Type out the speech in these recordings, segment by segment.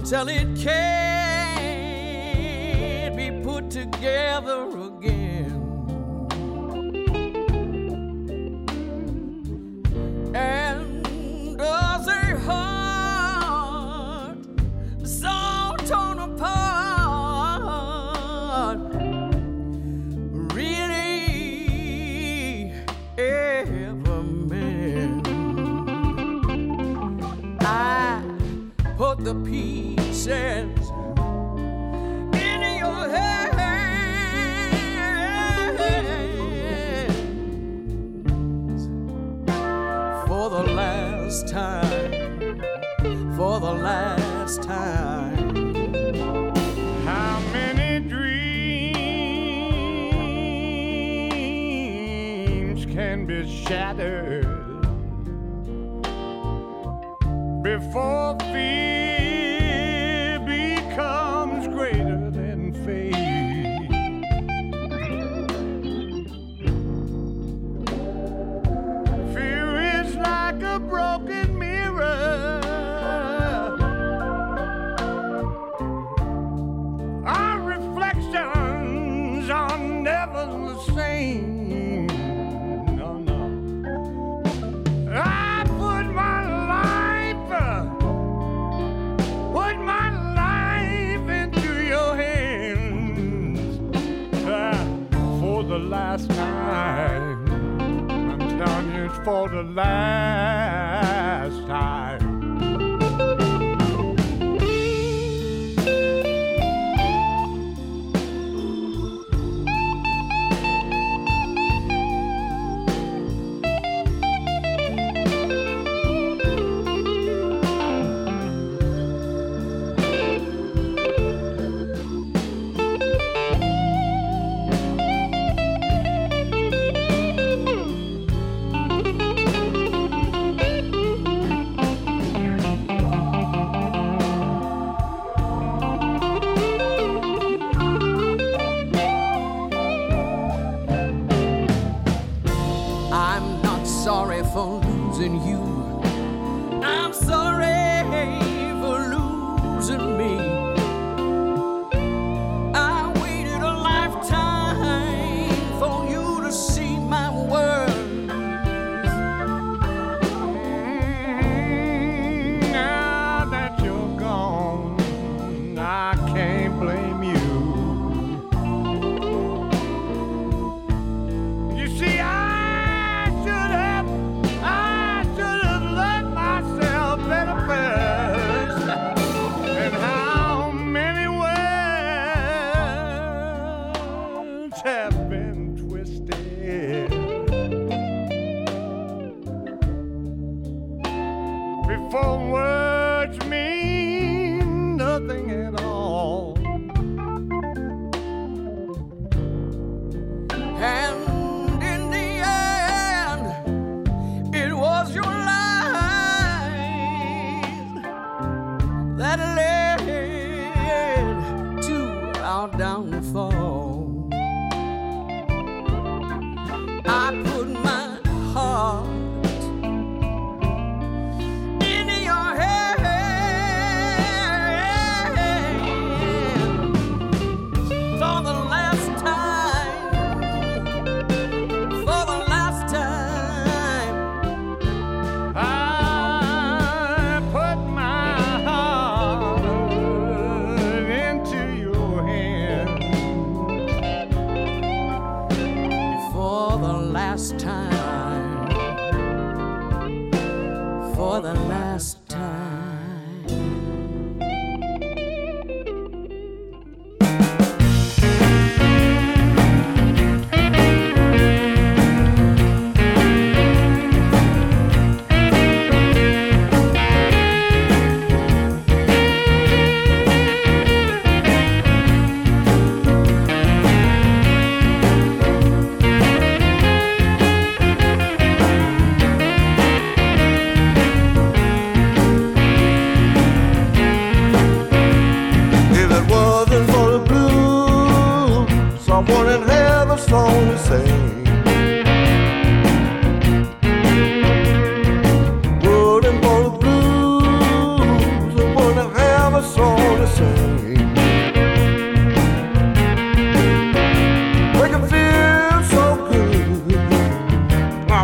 until it can't be put together. last night. I'm telling you, it's for the last time.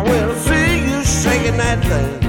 will see you shaking that thing.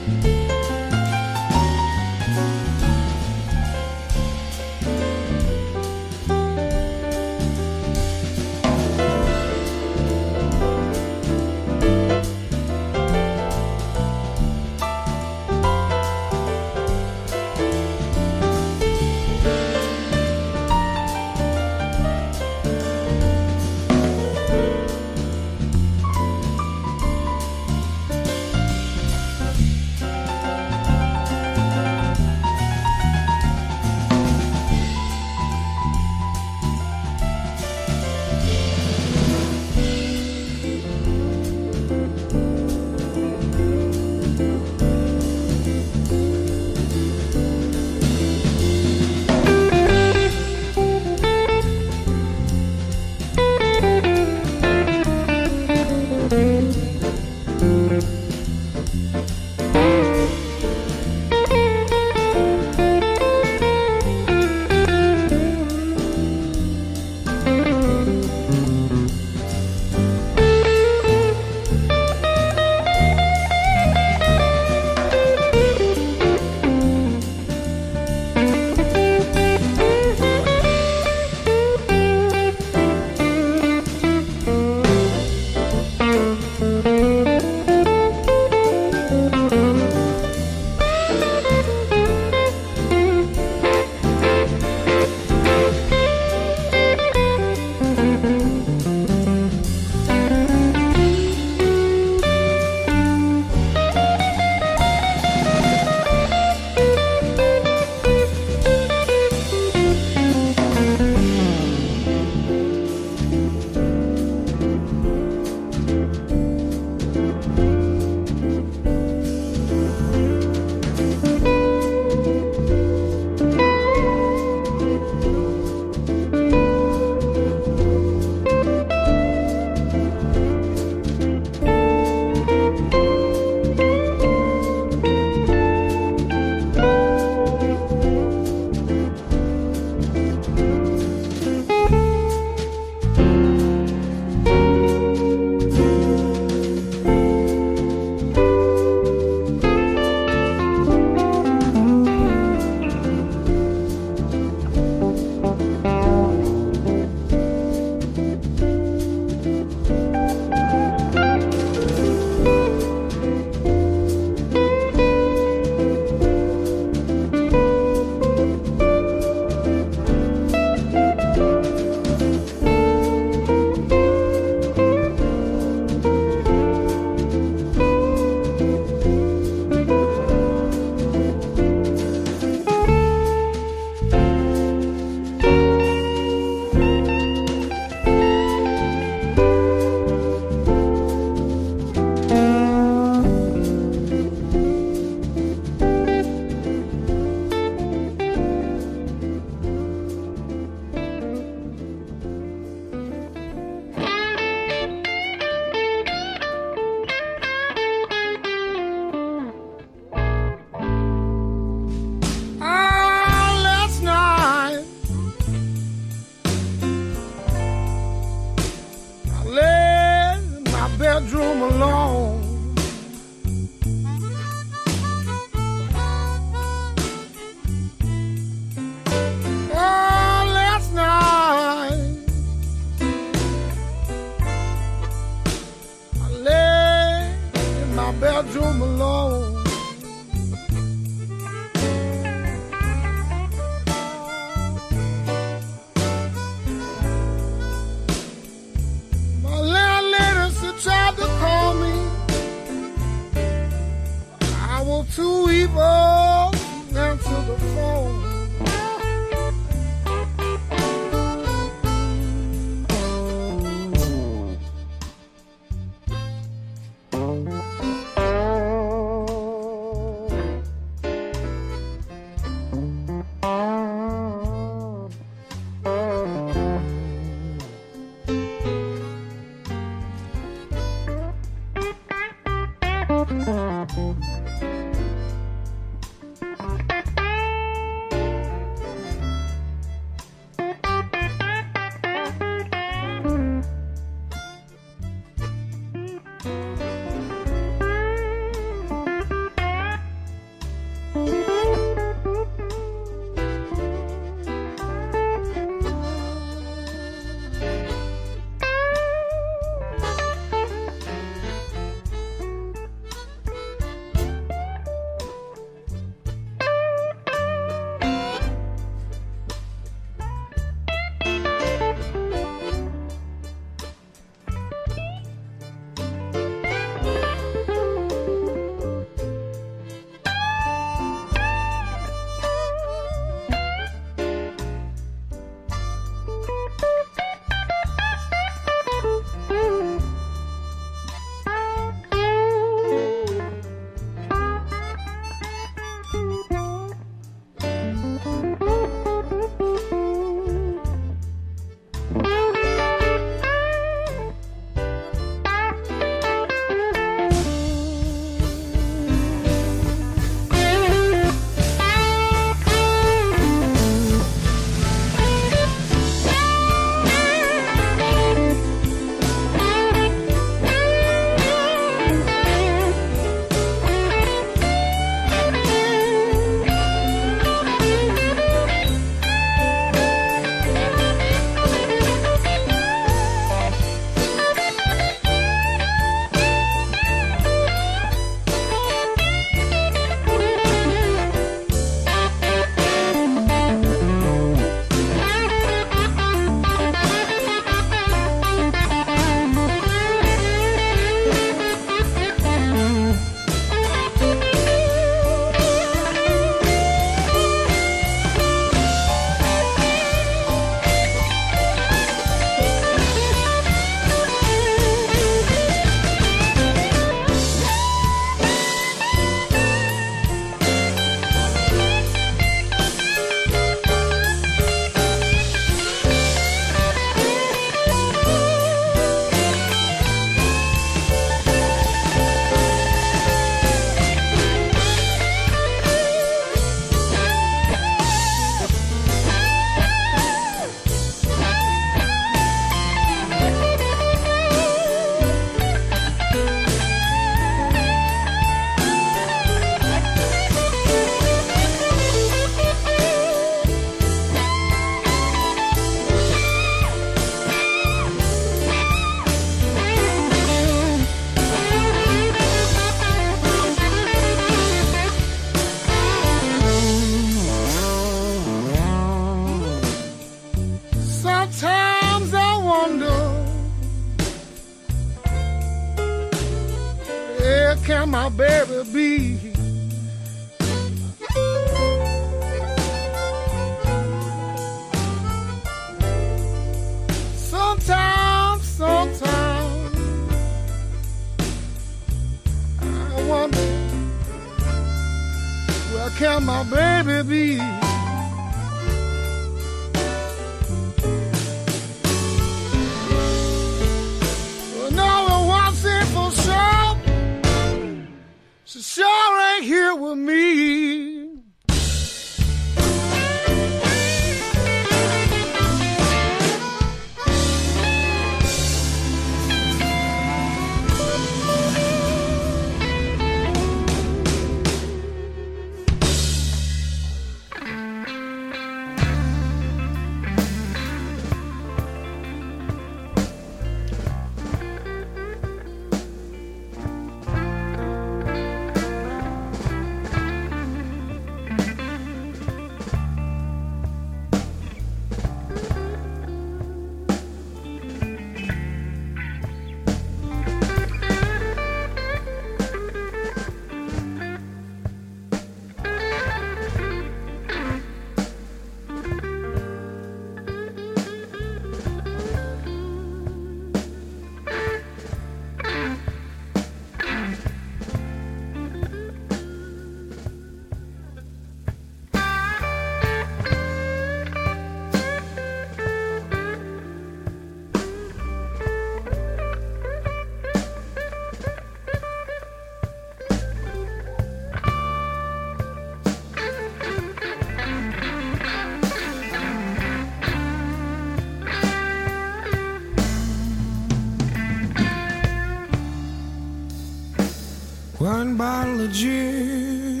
Bottle of gin,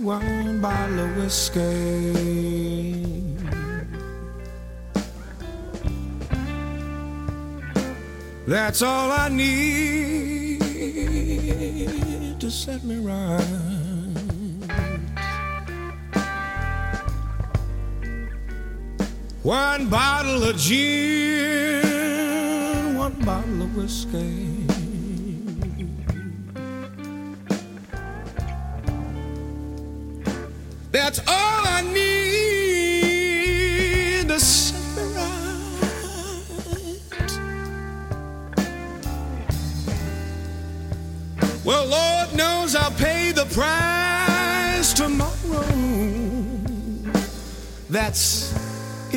one bottle of whiskey. That's all I need to set me right. One bottle of gin, one bottle of whiskey.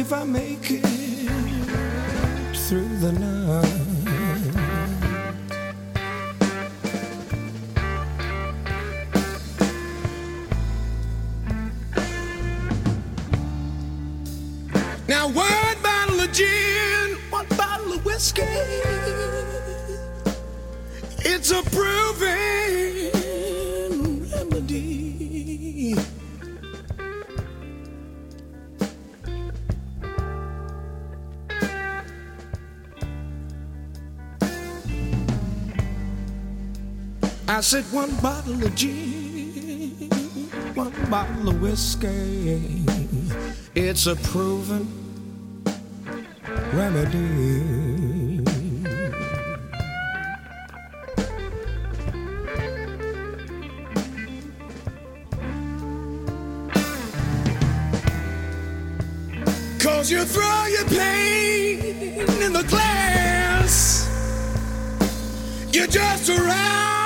If I make it through the night. Now, one bottle of gin, one bottle of whiskey. It's a proven I said one bottle of gin, one bottle of whiskey. It's a proven remedy. Cause you throw your pain in the glass. You're just around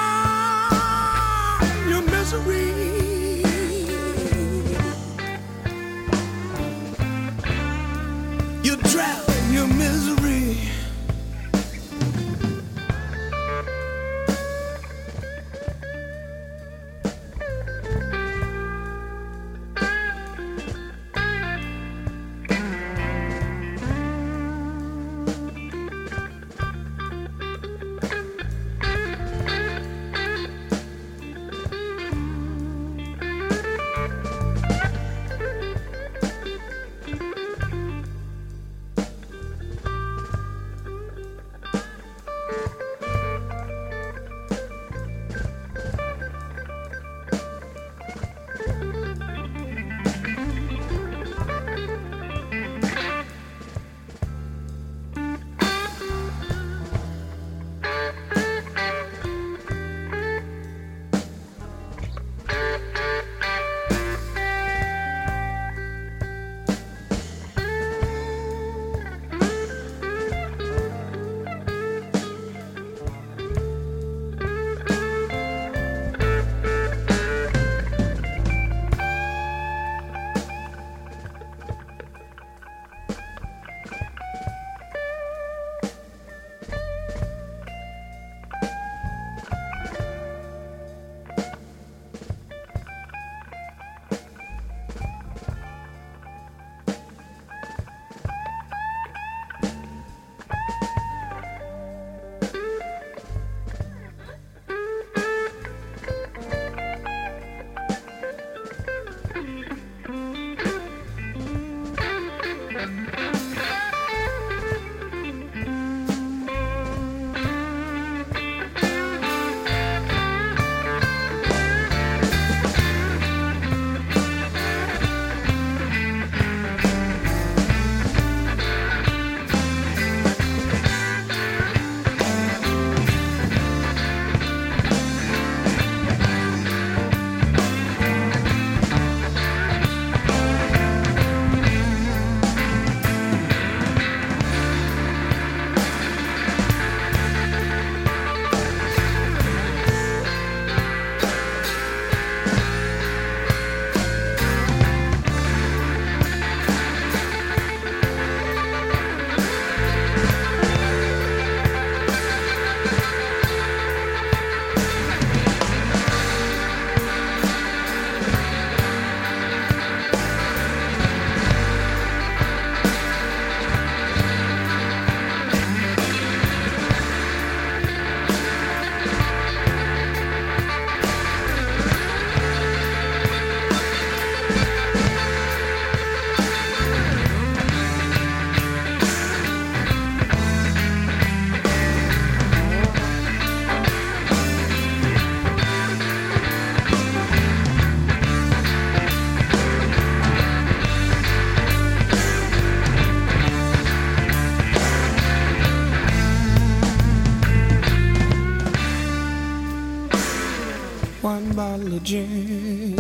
of gin,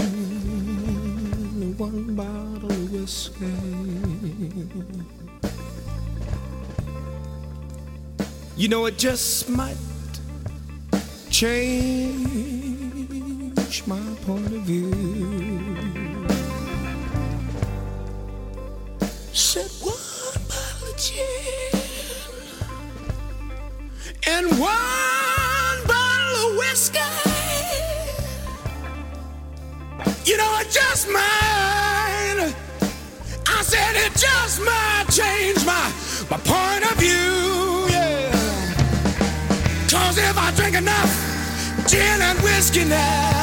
one bottle of whiskey. You know, it just might change my point of view. Said one bottle of gin and one just might. I said it just might change my, my point of view, yeah. Cause if I drink enough gin and whiskey now,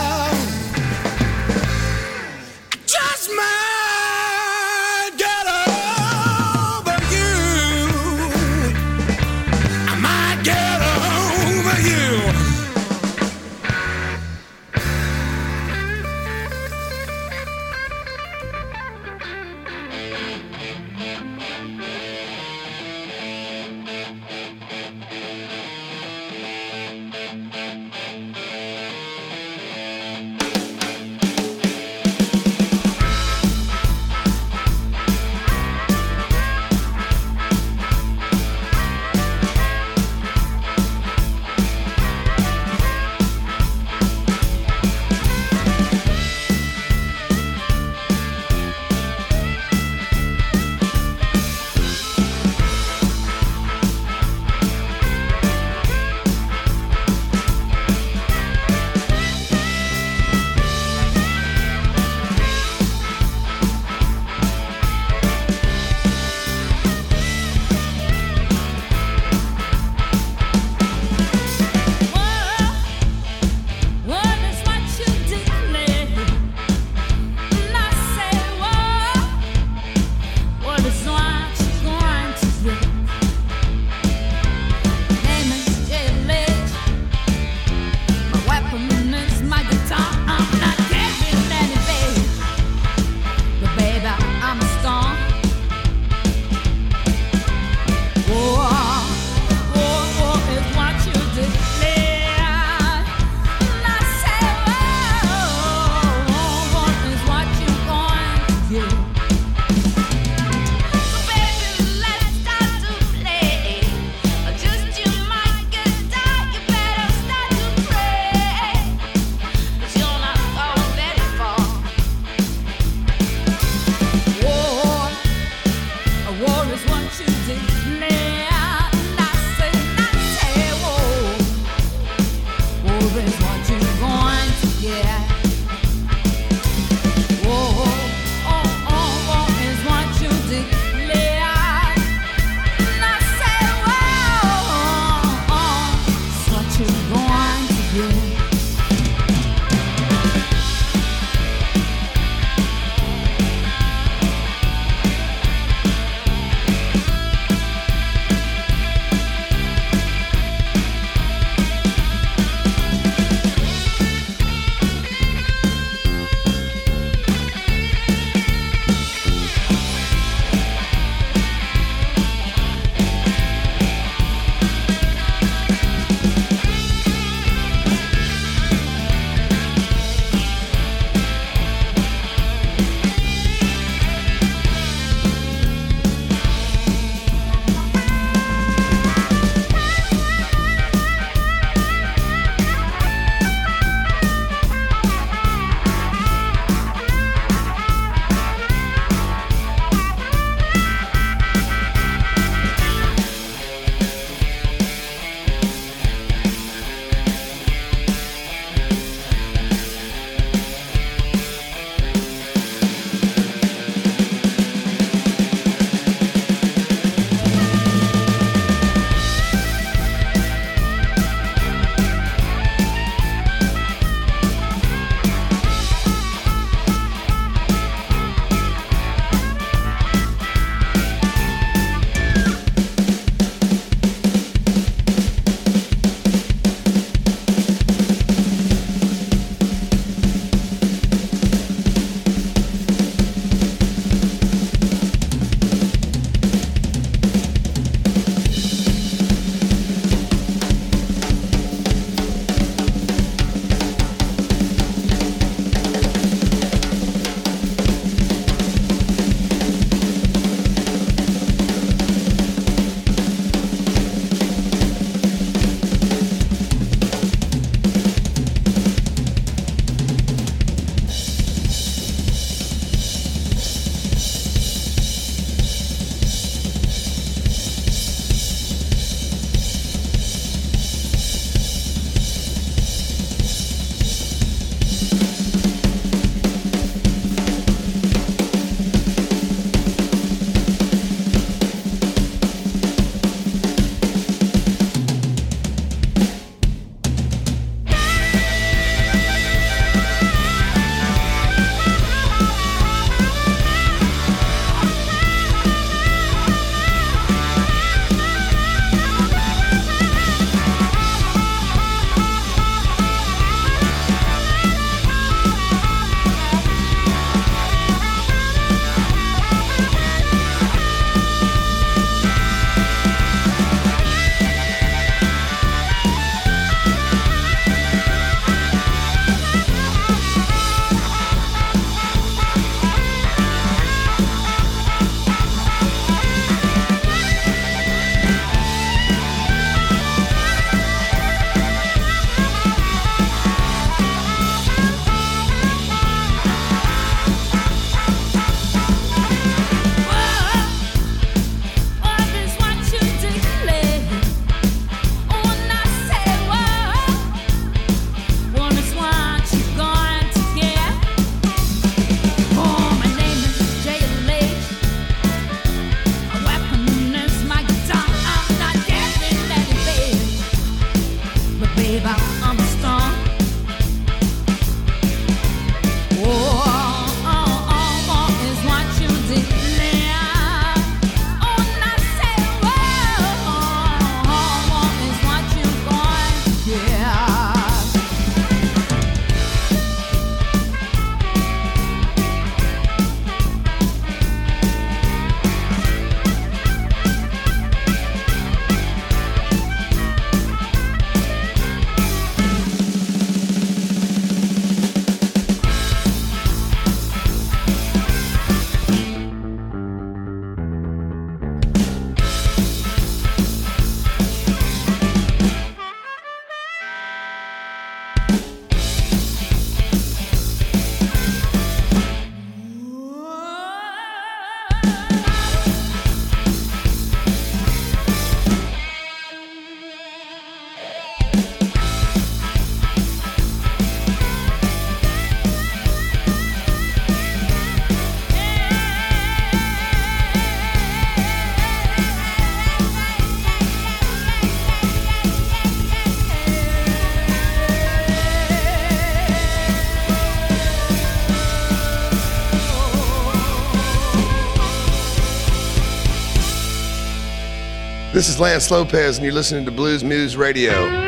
This is Lance Lopez, and you're listening to Blues Moose Radio.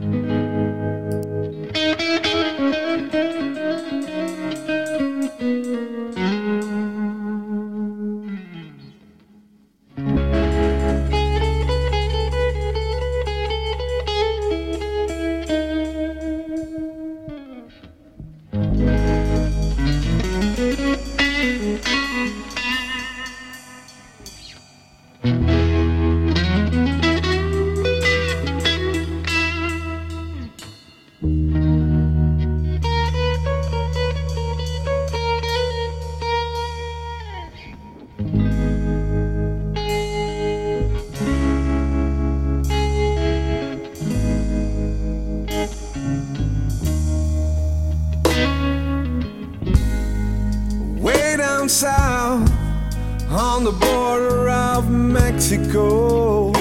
Mexico.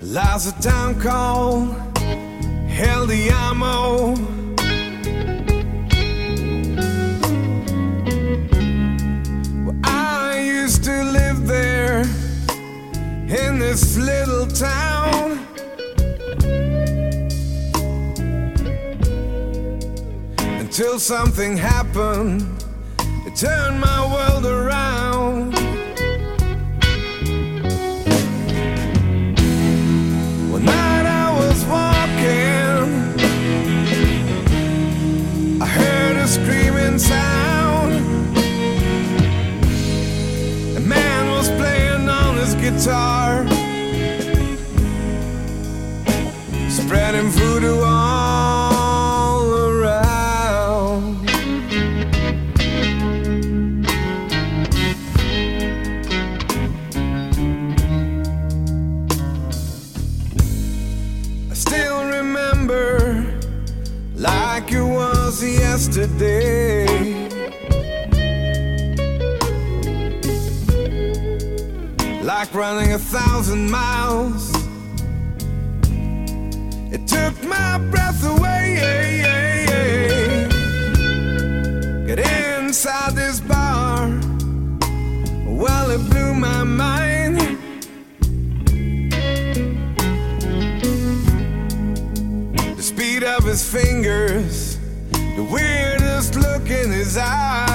Lies a town called El Well, I used to live there in this little town. Until something happened turn my world his fingers, the weirdest look in his eyes.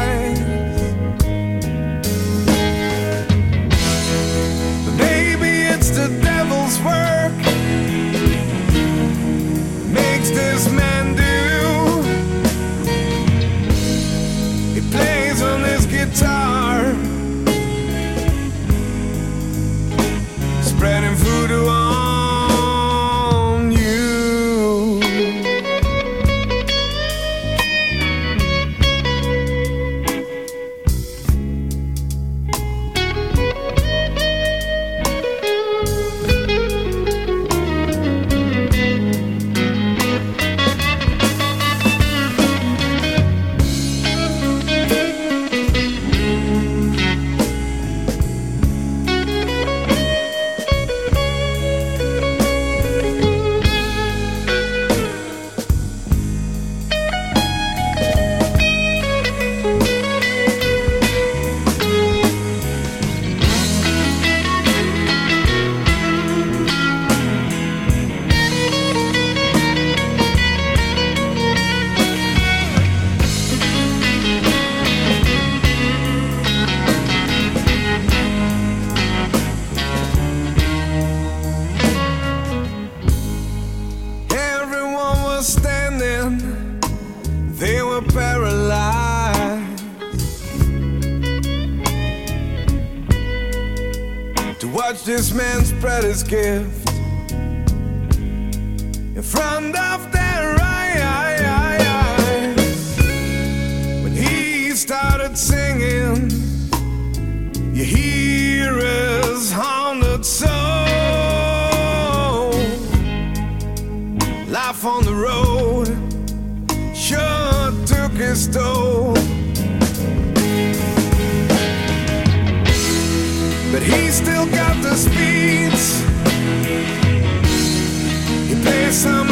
gift in front of their eyes. When he started singing, you hear his haunted soul. Life on the road sure took his toll. But he still got the speed. some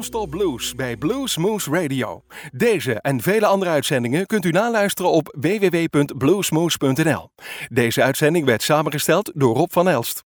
non-stop blues bij Blues Moose Radio. Deze en vele andere uitzendingen kunt u naluisteren op www.bluesmoose.nl. Deze uitzending werd samengesteld door Rob van Elst.